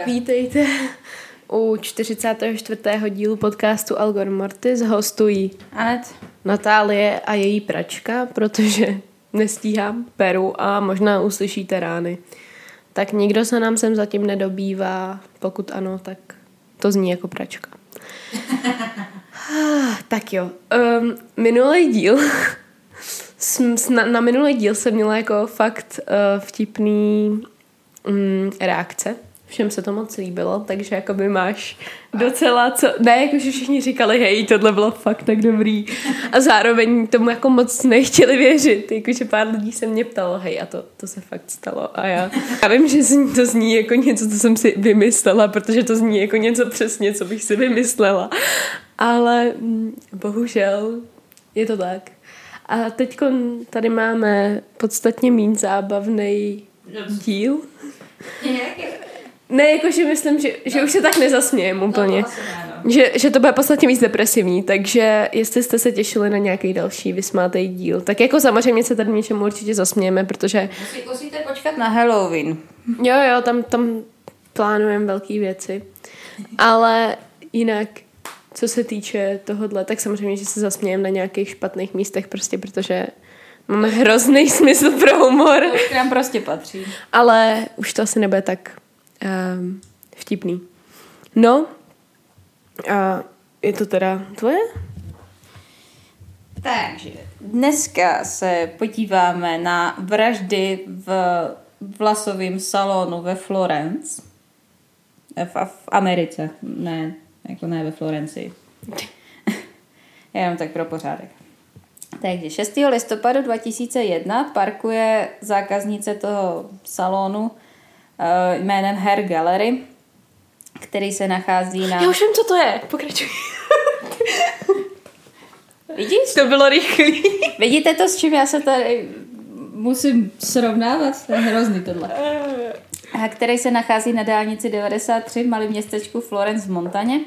Tak vítejte u 44. dílu podcastu Algor Mortis. Hostují Anet, Natálie a její pračka, protože nestíhám Peru a možná uslyšíte rány. Tak nikdo se nám sem zatím nedobývá, pokud ano, tak to zní jako pračka. tak jo, um, minulý díl na, na minulý díl jsem měla jako fakt uh, vtipný um, reakce. Všem se to moc líbilo, takže jako by máš docela co... Ne, jakože všichni říkali, hej, tohle bylo fakt tak dobrý. A zároveň tomu jako moc nechtěli věřit. Jakože pár lidí se mě ptalo, hej, a to, to se fakt stalo. A já, já vím, že to zní jako něco, co jsem si vymyslela, protože to zní jako něco přesně, co bych si vymyslela. Ale mm, bohužel je to tak. A teď tady máme podstatně méně zábavný díl. Ne, jakože myslím, že, že už se tak nezasmějem no, úplně. No, že, že to bude podstatně víc depresivní, takže jestli jste se těšili na nějaký další vysmátej díl, tak jako samozřejmě se tady něčemu určitě zasmějeme, protože... Musí, musíte počkat na Halloween. Jo, jo, tam, tam plánujeme velké věci. Ale jinak co se týče tohohle, tak samozřejmě, že se zasmějeme na nějakých špatných místech, prostě protože máme hrozný smysl pro humor. To k nám prostě patří. Ale už to asi nebude tak um, vtipný. No, a je to teda tvoje? Takže dneska se podíváme na vraždy v vlasovém salonu ve Florence. V, v Americe, ne jako ne ve Florencii. Jenom tak pro pořádek. Takže 6. listopadu 2001 parkuje zákaznice toho salonu uh, jménem Hair Gallery, který se nachází na... Já už vím, co to je. Pokračuj. Vidíš? To bylo rychlý. Vidíte to, s čím já se tady musím srovnávat? To je hrozný tohle. Který se nachází na dálnici 93 v malém městečku Florence v Montaně.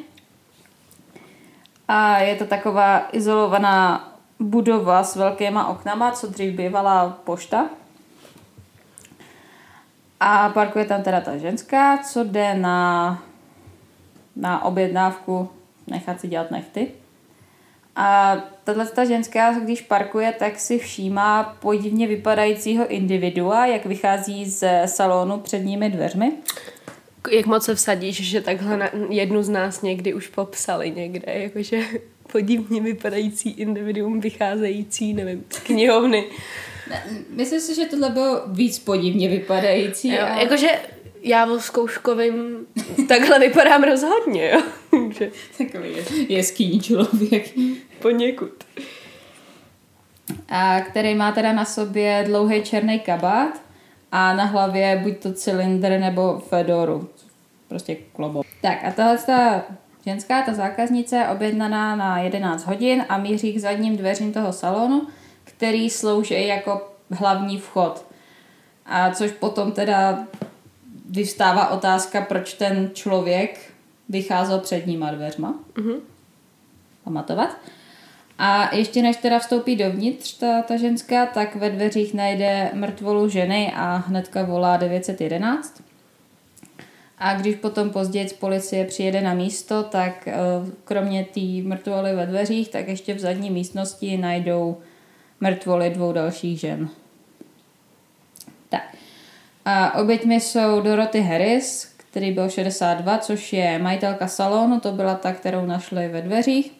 A je to taková izolovaná budova s velkýma oknama, co dřív bývala pošta. A parkuje tam teda ta ženská, co jde na, na objednávku nechat si dělat nechty. A tahle ta ženská, když parkuje, tak si všímá podivně vypadajícího individua, jak vychází z salonu předními dveřmi jak moc se vsadíš, že takhle na, jednu z nás někdy už popsali někde, jakože podivně vypadající individuum vycházející, nevím, z knihovny. Myslím si, že tohle bylo víc podivně vypadající. Jo, a... Jakože já v zkouškovým takhle vypadám rozhodně, jo. Takový jeskýní člověk. Poněkud. A který má teda na sobě dlouhý černý kabát a na hlavě buď to cylindr nebo fedoru. Prostě klobo. Tak a tahle ta ženská, ta zákaznice, objednaná na 11 hodin a míří k zadním dveřím toho salonu, který slouží jako hlavní vchod. A což potom teda vystává otázka, proč ten člověk vycházel předníma dveřma. Mm-hmm. Pamatovat. A ještě než teda vstoupí dovnitř ta, ta ženská, tak ve dveřích najde mrtvolu ženy a hnedka volá 911. A když potom později policie přijede na místo, tak eh, kromě té mrtvoly ve dveřích, tak ještě v zadní místnosti najdou mrtvoly dvou dalších žen. Tak. A oběťmi jsou Dorothy Harris, který byl 62, což je majitelka salonu, to byla ta, kterou našli ve dveřích.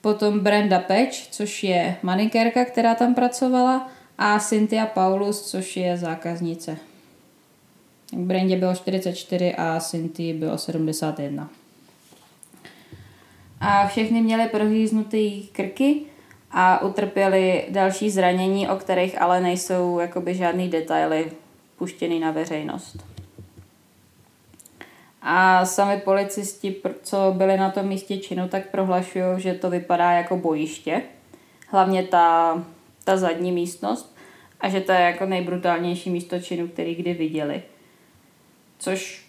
Potom Brenda Patch, což je manikérka, která tam pracovala, a Cynthia Paulus, což je zákaznice. Brendě bylo 44 a Cynthia bylo 71. A všechny měly prohýznutý krky a utrpěli další zranění, o kterých ale nejsou jakoby žádný detaily puštěný na veřejnost. A sami policisti, co byli na tom místě činu, tak prohlašují, že to vypadá jako bojiště. Hlavně ta, ta zadní místnost. A že to je jako nejbrutálnější místo činu, který kdy viděli. Což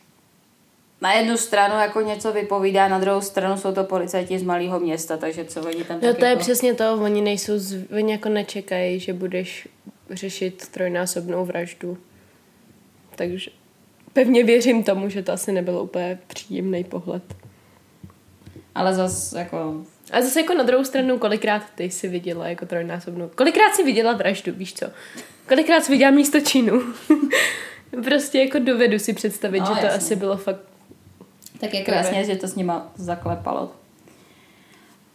na jednu stranu jako něco vypovídá, na druhou stranu jsou to policajti z malého města, takže co oni tam No to jako... je přesně to, oni nejsou, z... oni jako nečekají, že budeš řešit trojnásobnou vraždu. Takže pevně věřím tomu, že to asi nebyl úplně příjemný pohled. Ale zas jako... A zase jako na druhou stranu, kolikrát ty jsi viděla jako trojnásobnou. Kolikrát jsi viděla vraždu, víš co? Kolikrát jsi viděla místo činu. prostě jako dovedu si představit, No, že to jasně. asi bylo fakt... Tak je krásně, že to s nima zaklepalo.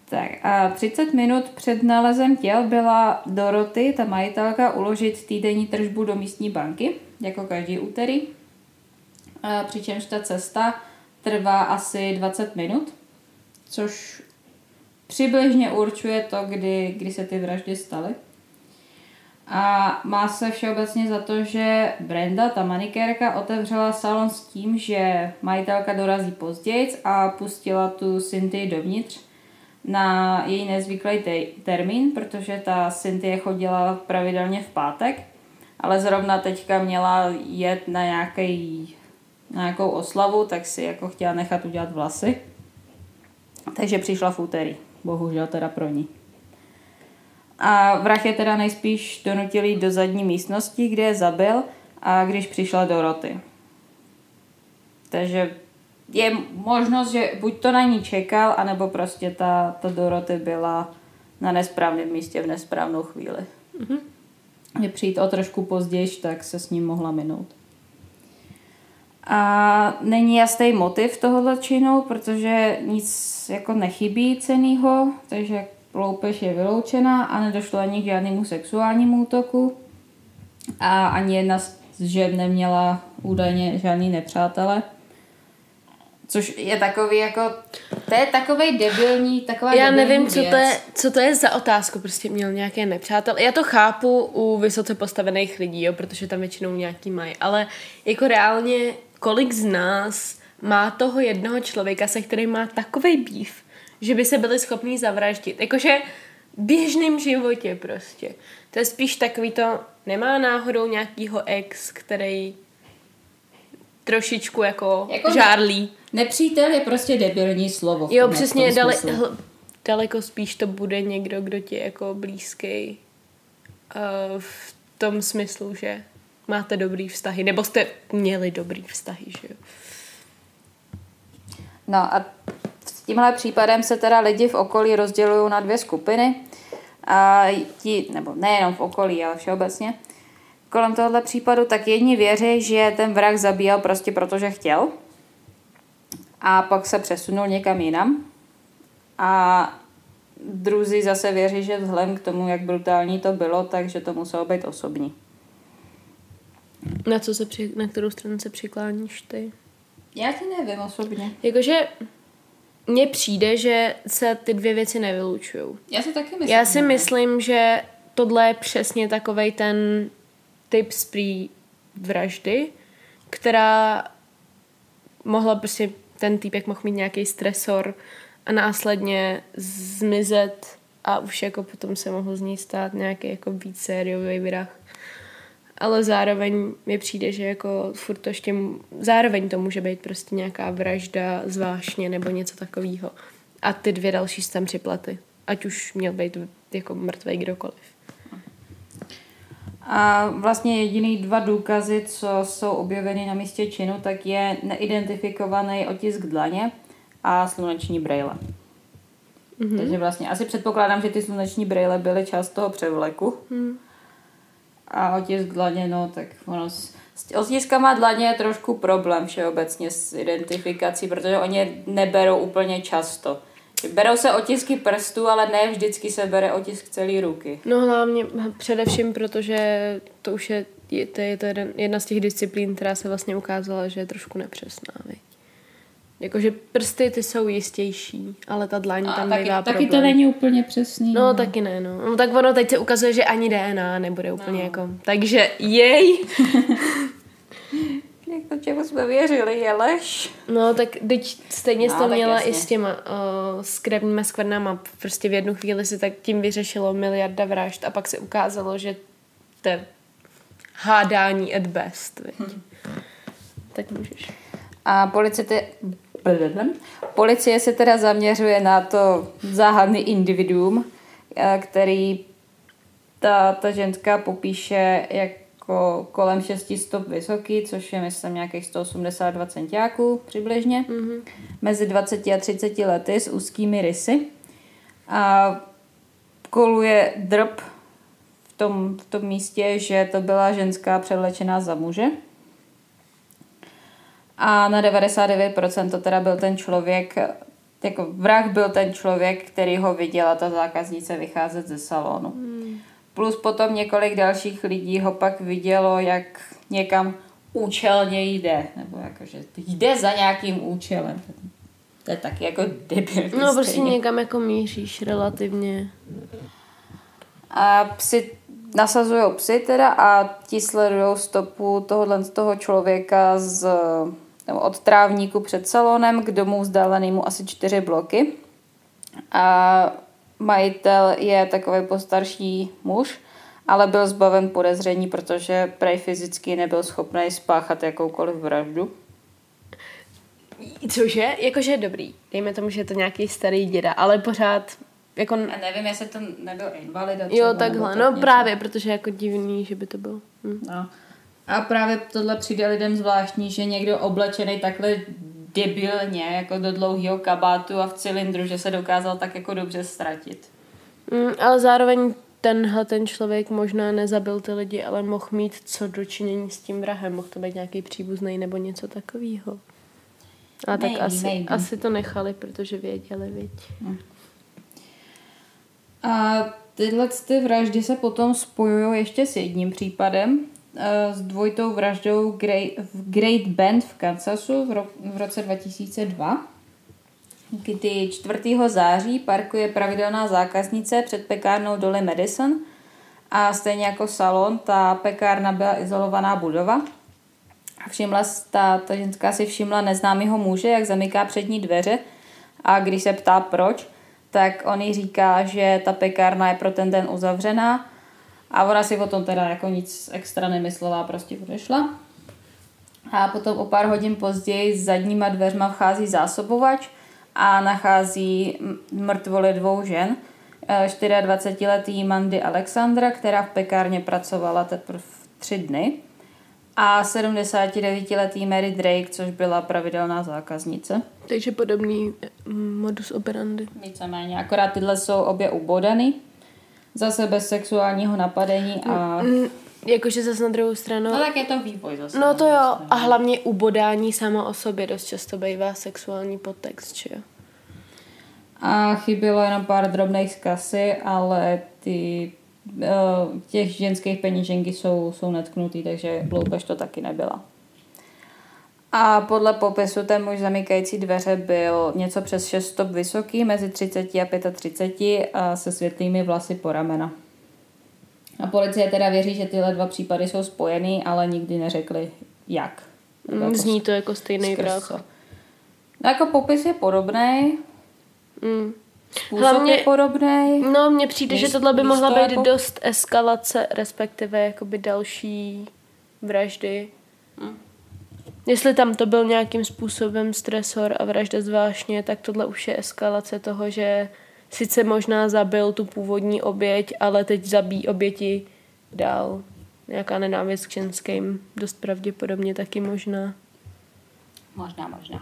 Tak a 30 minut před nálezem těl byla Doroty, ta majitelka, uložit týdenní tržbu do místní banky, jako každý úterý. A přičemž ta cesta trvá asi 20 minut, což přibližně určuje to, kdy, kdy se ty vraždy staly. A má se všeobecně za to, že Brenda, ta manikérka, otevřela salon s tím, že majitelka dorazí později a pustila tu Cynthia dovnitř na její nezvyklý te- termín, protože ta Cynthia chodila pravidelně v pátek, ale zrovna teďka měla jet na, nějaký, na nějakou oslavu, tak si jako chtěla nechat udělat vlasy. Takže přišla v úterý. Bohužel teda pro ní. A vrah je teda nejspíš donutil jít do zadní místnosti, kde je zabil a když přišla do roty. Takže je možnost, že buď to na ní čekal, anebo prostě ta, ta Doroty byla na nesprávném místě v nesprávnou chvíli. Mm-hmm. Je přijít o trošku později, tak se s ním mohla minout. A není jasný motiv tohoto činu, protože nic jako nechybí cenýho, takže loupež je vyloučená a nedošlo ani k žádnému sexuálnímu útoku. A ani jedna z žen neměla údajně žádný nepřátele. Což je takový jako, to je takový debilní, taková Já nevím, co věc. to, je, co to je za otázku, prostě měl nějaké nepřátel. Já to chápu u vysoce postavených lidí, jo, protože tam většinou nějaký mají, ale jako reálně, kolik z nás má toho jednoho člověka, se kterým má takový býv, že by se byli schopní zavraždit. Jakože v běžném životě prostě. To je spíš takový to, nemá náhodou nějakýho ex, který trošičku jako, Jako žárlí. Nepřítel je prostě debilní slovo. Jo, přesně, dale, hl, daleko spíš to bude někdo, kdo ti je jako blízký uh, v tom smyslu, že máte dobrý vztahy, nebo jste měli dobrý vztahy, že jo. No a tímhle případem se teda lidi v okolí rozdělují na dvě skupiny. A ti, nebo nejenom v okolí, ale všeobecně. Kolem tohohle případu tak jedni věří, že ten vrah zabíjel prostě protože chtěl. A pak se přesunul někam jinam. A druzí zase věří, že vzhledem k tomu, jak brutální to bylo, takže to muselo být osobní. Na, co se při, na kterou stranu se přikláníš ty? Já ti nevím osobně. Jakože mně přijde, že se ty dvě věci nevylučují. Já si taky myslím. Já si myslím, že tohle je přesně takovej ten typ spree vraždy, která mohla prostě, ten týpek mohl mít nějaký stresor a následně zmizet a už jako potom se mohl z ní stát nějaký jako víc sériový vrah. Ale zároveň mi přijde, že jako furt to ještě, zároveň to může být prostě nějaká vražda zvláštně nebo něco takového. A ty dvě další jsou tam připlaty. Ať už měl být jako mrtvý kdokoliv. A vlastně jediný dva důkazy, co jsou objeveny na místě činu, tak je neidentifikovaný otisk dlaně a sluneční brejle. Mm-hmm. Takže vlastně asi předpokládám, že ty sluneční brejle byly část toho převleku. Mm. A otisk dlaně, no tak ono s, s otiskama dlaně je trošku problém všeobecně s identifikací, protože oni neberou úplně často. Berou se otisky prstů, ale ne vždycky se bere otisk celé ruky. No hlavně především, protože to už je, je, to je to jeden, jedna z těch disciplín, která se vlastně ukázala, že je trošku nepřesná. Viď? Jakože prsty ty jsou jistější, ale ta dlaň A tam taky, bývá taky problém. to není úplně přesný. No, taky ne, no. no. tak ono teď se ukazuje, že ani DNA nebude úplně no. jako... Takže jej! Jak to čemu jsme věřili, je lež. No, tak teď stejně No, no, to měla jasně. i s těma uh, s krevníma skvrnama. Prostě v jednu chvíli se tak tím vyřešilo miliarda vražd a pak se ukázalo, že to je hádání at best, viď? Hm. Tak můžeš. A policie. Policie se teda zaměřuje na to záhadný individuum, eh, který ta, ta ženská popíše jako jako kolem 6 stop vysoký, což je myslím nějakých 182 centiáků přibližně, mm-hmm. mezi 20 a 30 lety s úzkými rysy. A koluje drb v tom, v tom místě, že to byla ženská převlečená za muže. A na 99% to teda byl ten člověk, jako vrah byl ten člověk, který ho viděla ta zákaznice vycházet ze salonu. Hmm. Plus potom několik dalších lidí ho pak vidělo, jak někam účelně jde. Nebo jako, že jde za nějakým účelem. To je taky jako debil. No prostě někam jako míříš relativně. A psi nasazují psy teda a ti sledují stopu tohohle z toho člověka z, nebo od trávníku před salonem k domu vzdálenému asi čtyři bloky. A majitel je takový postarší muž, ale byl zbaven podezření, protože prej fyzicky nebyl schopný spáchat jakoukoliv vraždu. Cože? Jakože je dobrý. Dejme tomu, že je to nějaký starý děda, ale pořád jako... Já nevím, jestli to nebyl invalida. Jo, takhle. No něco. právě, protože jako divný, že by to byl. Hm. No. A právě tohle přijde lidem zvláštní, že někdo oblečený takhle debilně, jako do dlouhého kabátu a v cylindru, že se dokázal tak jako dobře ztratit. Mm, ale zároveň tenhle ten člověk možná nezabil ty lidi, ale mohl mít co dočinění s tím vrahem. Mohl to být nějaký příbuzný nebo něco takového. A tak maybe, asi, maybe. asi to nechali, protože věděli, viď. Hmm. A tyhle ty vraždy se potom spojují ještě s jedním případem, s dvojitou vraždou v Great Bend v Kansasu v roce 2002, kdy 4. září parkuje pravidelná zákaznice před pekárnou Dolly Madison a stejně jako salon, ta pekárna byla izolovaná budova. A všimla, ta, ta ženská si všimla neznámého muže, jak zamyká přední dveře a když se ptá proč, tak on jí říká, že ta pekárna je pro ten den uzavřená a ona si o tom teda jako nic extra nemyslela, prostě odešla. A potom o pár hodin později s zadníma dveřma vchází zásobovač a nachází mrtvoly dvou žen, 24-letý Mandy Alexandra, která v pekárně pracovala teprve tři dny a 79-letý Mary Drake, což byla pravidelná zákaznice. Takže podobný mm, modus operandi. Víceméně, akorát tyhle jsou obě ubodany. Zase bez sexuálního napadení a... Mm, jakože zase na druhou stranu... No tak je to vývoj zase. No to jo, a hlavně ubodání samo o sobě dost často bývá sexuální podtext, že jo? A chybělo jenom pár drobných zkasy, ale ty Eh, těch ženských peníženky jsou, jsou netknutý, takže loupež to taky nebyla. A podle popisu ten muž zamykající dveře byl něco přes 6 stop vysoký, mezi 30 a 35 a se světlými vlasy po ramena. A policie teda věří, že tyhle dva případy jsou spojený, ale nikdy neřekli jak. Mm, zní to jako stejný vrah. No jako popis je podobný. Mm. Hlavně, je podobný. No, mně přijde, že tohle by mohla být jako... dost eskalace, respektive jakoby další vraždy. Hmm. Jestli tam to byl nějakým způsobem stresor a vražda zvláštně, tak tohle už je eskalace toho, že sice možná zabil tu původní oběť, ale teď zabíjí oběti dál. Nějaká nenávist k ženským, dost pravděpodobně taky možná. Možná, možná.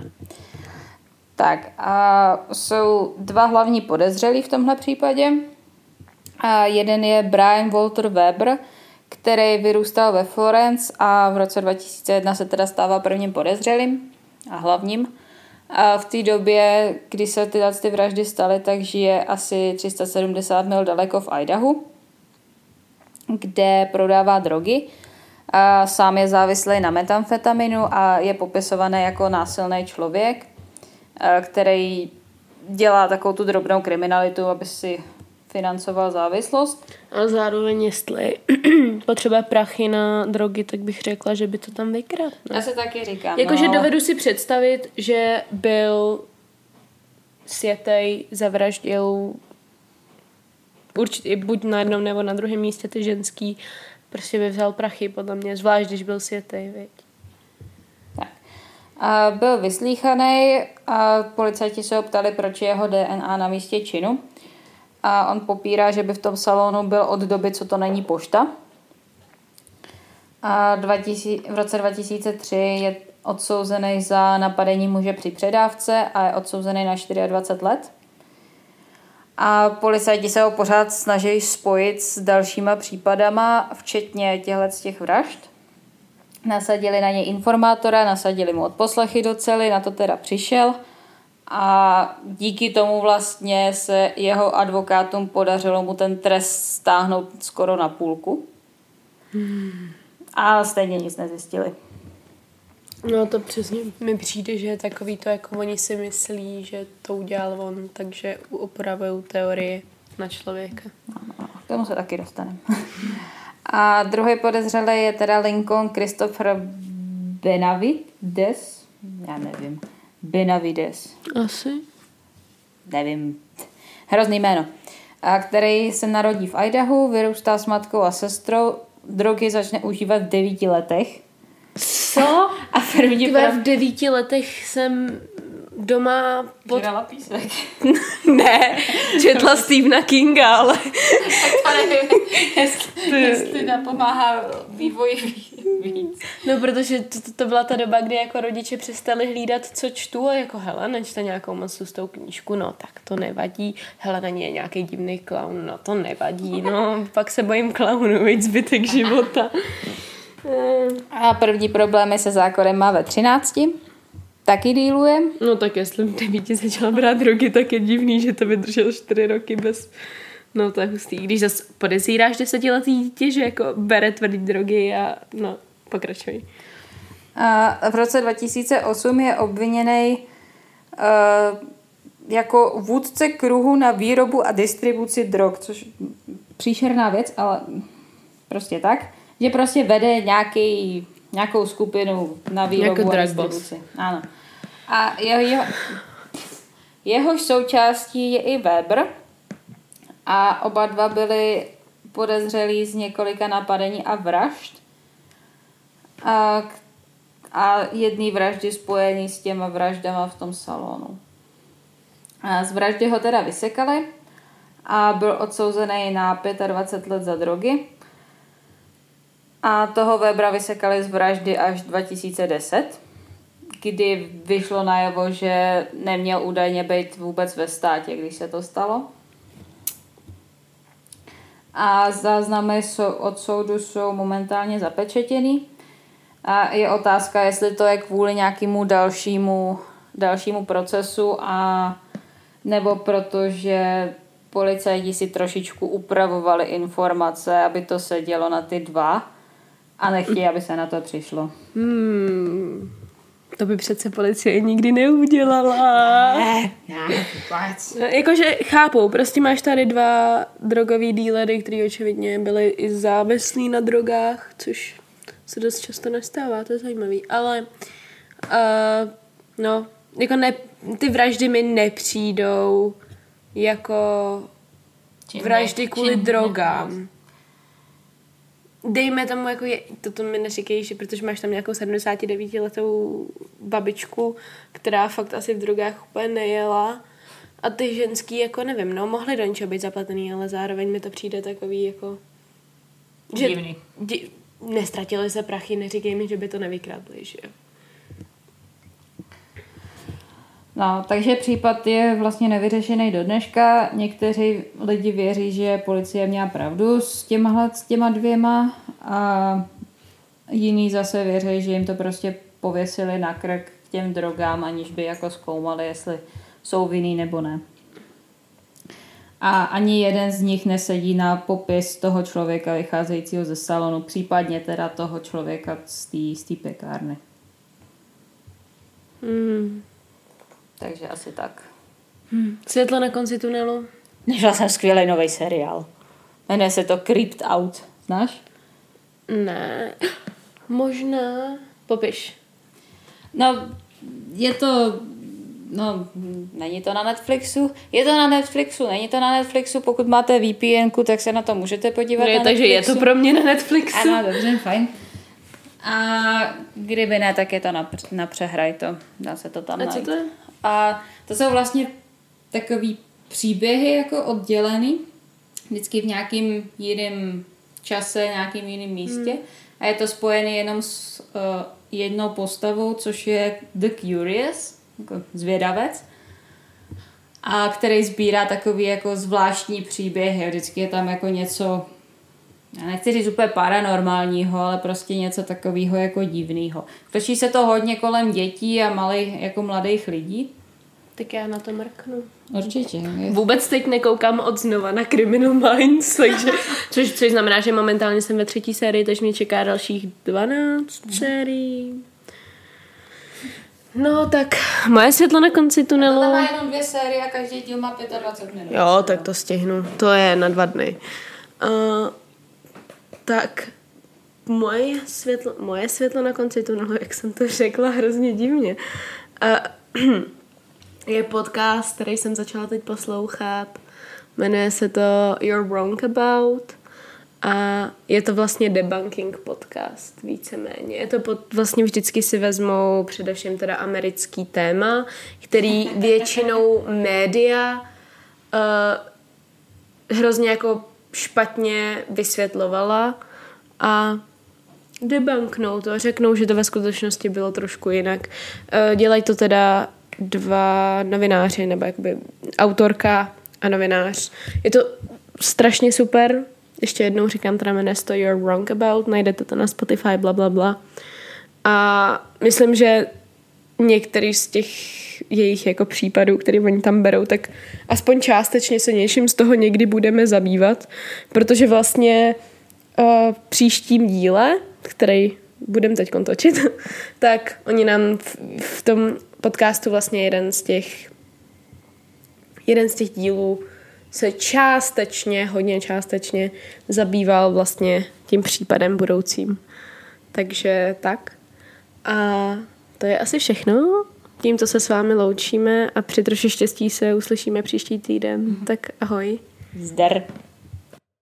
Tak a jsou dva hlavní podezřelí v tomhle případě. A jeden je Brian Walter Weber, který vyrůstal ve Florence a v roce 2001 se teda stává prvním podezřelým a hlavním. A v té době, kdy se tyhle ty vraždy staly, tak žije asi 370 mil daleko v Idahu, kde prodává drogy. A sám je závislý na metamfetaminu a je popisovaný jako násilný člověk – Eh, který dělá takovou tu drobnou kriminalitu, aby si financoval závislost. A zároveň, jestli potřeba prachy na drogy, tak bych řekla, že by to tam vykrat. Ne? Já se taky říkám. Jakože no. dovedu si představit, že byl světej, zavraždil určitě buď na jednom nebo na druhém místě ty ženský, prostě by vzal prachy, podle mě, zvlášť, když byl světej, viď. A byl vyslíchaný a policajti se ho ptali, proč je jeho DNA na místě činu. A on popírá, že by v tom salonu byl od doby, co to není pošta. A 2000, v roce 2003 je odsouzený za napadení muže při předávce a je odsouzený na 24 let. A policajti se ho pořád snaží spojit s dalšíma případama, včetně těchto z těch vražd. Nasadili na něj informátora, nasadili mu odposlechy do cely, na to teda přišel a díky tomu vlastně se jeho advokátům podařilo mu ten trest stáhnout skoro na půlku. Hmm. A stejně nic nezjistili. No to přesně mi přijde, že je takový to, jako oni si myslí, že to udělal on, takže opravují teorie na člověka. No, k tomu se taky dostaneme. A druhý podezřelý je teda Lincoln Christopher Benavides. Já nevím. Benavides. Asi. Nevím. Hrozný jméno. A který se narodí v Idahu, vyrůstá s matkou a sestrou, drogy začne užívat v devíti letech co? A první prav... v devíti letech jsem doma pod... Žrala písek. ne, četla Stephena Kinga, ale... tak to nevím, jestli, jestli napomáhá vývoji víc. No, protože to, to, to, byla ta doba, kdy jako rodiče přestali hlídat, co čtu a jako hele, nečte nějakou moc tou knížku, no tak to nevadí. Hele, na ní je nějaký divný klaun, no to nevadí, no pak se bojím klaunu, víc zbytek života. A první problémy se zákonem má ve 13. Taky díluje. No tak jestli v devíti začala brát drogy, tak je divný, že to vydržel čtyři roky bez... No to je hustý. Když zase podezíráš desetiletý dítě, že jako bere tvrdý drogy a no, pokračuj. A v roce 2008 je obviněný uh, jako vůdce kruhu na výrobu a distribuci drog, což příšerná věc, ale prostě tak že prostě vede nějaký, nějakou skupinu na výrobu jako a distribuci. Ano. A jeho, jeho, jehož součástí je i Weber a oba dva byli podezřelí z několika napadení a vražd. A, a jedný vraždy spojený s těma vraždama v tom salonu. A z vraždy ho teda vysekali a byl odsouzený na 25 let za drogy a toho Webra vysekali z vraždy až 2010, kdy vyšlo najevo, že neměl údajně být vůbec ve státě, když se to stalo. A záznamy od soudu jsou momentálně zapečetěný. A je otázka, jestli to je kvůli nějakému dalšímu, dalšímu procesu a nebo protože policajti si trošičku upravovali informace, aby to sedělo na ty dva a nechtějí, aby se na to přišlo. Hmm. To by přece policie nikdy neudělala. Ne, ne, vůbec. Jakože chápou, prostě máš tady dva drogový dílery, kteří očividně byli i závislí na drogách, což se dost často nestává, to je zajímavý. Ale uh, no, jako ne, ty vraždy mi nepřijdou jako vraždy kvůli drogám dejme tomu, jako je, to mi neříkej, že protože máš tam nějakou 79 letou babičku, která fakt asi v drogách úplně nejela a ty ženský, jako nevím, no, mohly do něčeho být zapletený, ale zároveň mi to přijde takový, jako... Že, Divný. Di, nestratili se prachy, neříkej mi, že by to nevykradli, že jo. No, takže případ je vlastně nevyřešený do dneška. Někteří lidi věří, že policie měla pravdu s těma, s těma dvěma a jiní zase věří, že jim to prostě pověsili na krk k těm drogám, aniž by jako zkoumali, jestli jsou vinný nebo ne. A ani jeden z nich nesedí na popis toho člověka vycházejícího ze salonu, případně teda toho člověka z té pekárny. Mm. Takže asi tak. Hmm. Světlo na konci tunelu. Nežila jsem skvělý nový seriál. Jmenuje se to Crypt Out. Znáš? Ne. Možná. Popiš. No, je to... No, není to na Netflixu. Je to na Netflixu, není to na Netflixu. Pokud máte VPN, tak se na to můžete podívat no je, na Takže Netflixu. je to pro mě na Netflixu. Ano, dobře, fajn. A kdyby ne, tak je to na, na přehraj to. Dá se to tam A co to je? A to jsou vlastně takový příběhy jako oddělený, vždycky v nějakým jiném čase, nějakým jiném místě. Hmm. a je to spojený jenom s uh, jednou postavou, což je The Curious, jako zvědavec, a který sbírá takový jako zvláštní příběhy. Vždycky je tam jako něco, já nechci říct úplně paranormálního, ale prostě něco takového jako divného. Točí se to hodně kolem dětí a malých, jako mladých lidí. Tak já na to mrknu. Určitě. Je. Vůbec teď nekoukám od znova na Criminal Minds, takže, což, což znamená, že momentálně jsem ve třetí sérii, takže mě čeká dalších 12 sérií. No tak, moje světlo na konci tunelu. To má jenom dvě série a každý díl má 25 minut. Jo, tak to stihnu. To je na dva dny. Uh, tak, moje světlo, moje světlo na konci tunelu, jak jsem to řekla hrozně divně, uh, je podcast, který jsem začala teď poslouchat. Jmenuje se to You're Wrong About a je to vlastně debunking podcast, víceméně. Je to pod, vlastně vždycky si vezmou především teda americký téma, který většinou média uh, hrozně jako špatně vysvětlovala a debunknou to, řeknou, že to ve skutečnosti bylo trošku jinak. Uh, dělají to teda dva novináři, nebo jakoby autorka a novinář. Je to strašně super, ještě jednou říkám, teda jmenuje to You're Wrong About, najdete to na Spotify, bla, bla, bla. A myslím, že některý z těch jejich jako případů, které oni tam berou, tak aspoň částečně se něčím z toho někdy budeme zabývat, protože vlastně uh, příštím díle, který budeme teď točit, tak oni nám v, v tom podcastu vlastně jeden z těch jeden z těch dílů se částečně, hodně částečně zabýval vlastně tím případem budoucím. Takže tak. A to je asi všechno. Tímto se s vámi loučíme a při troši štěstí se uslyšíme příští týden. Mm-hmm. Tak ahoj. Zdar.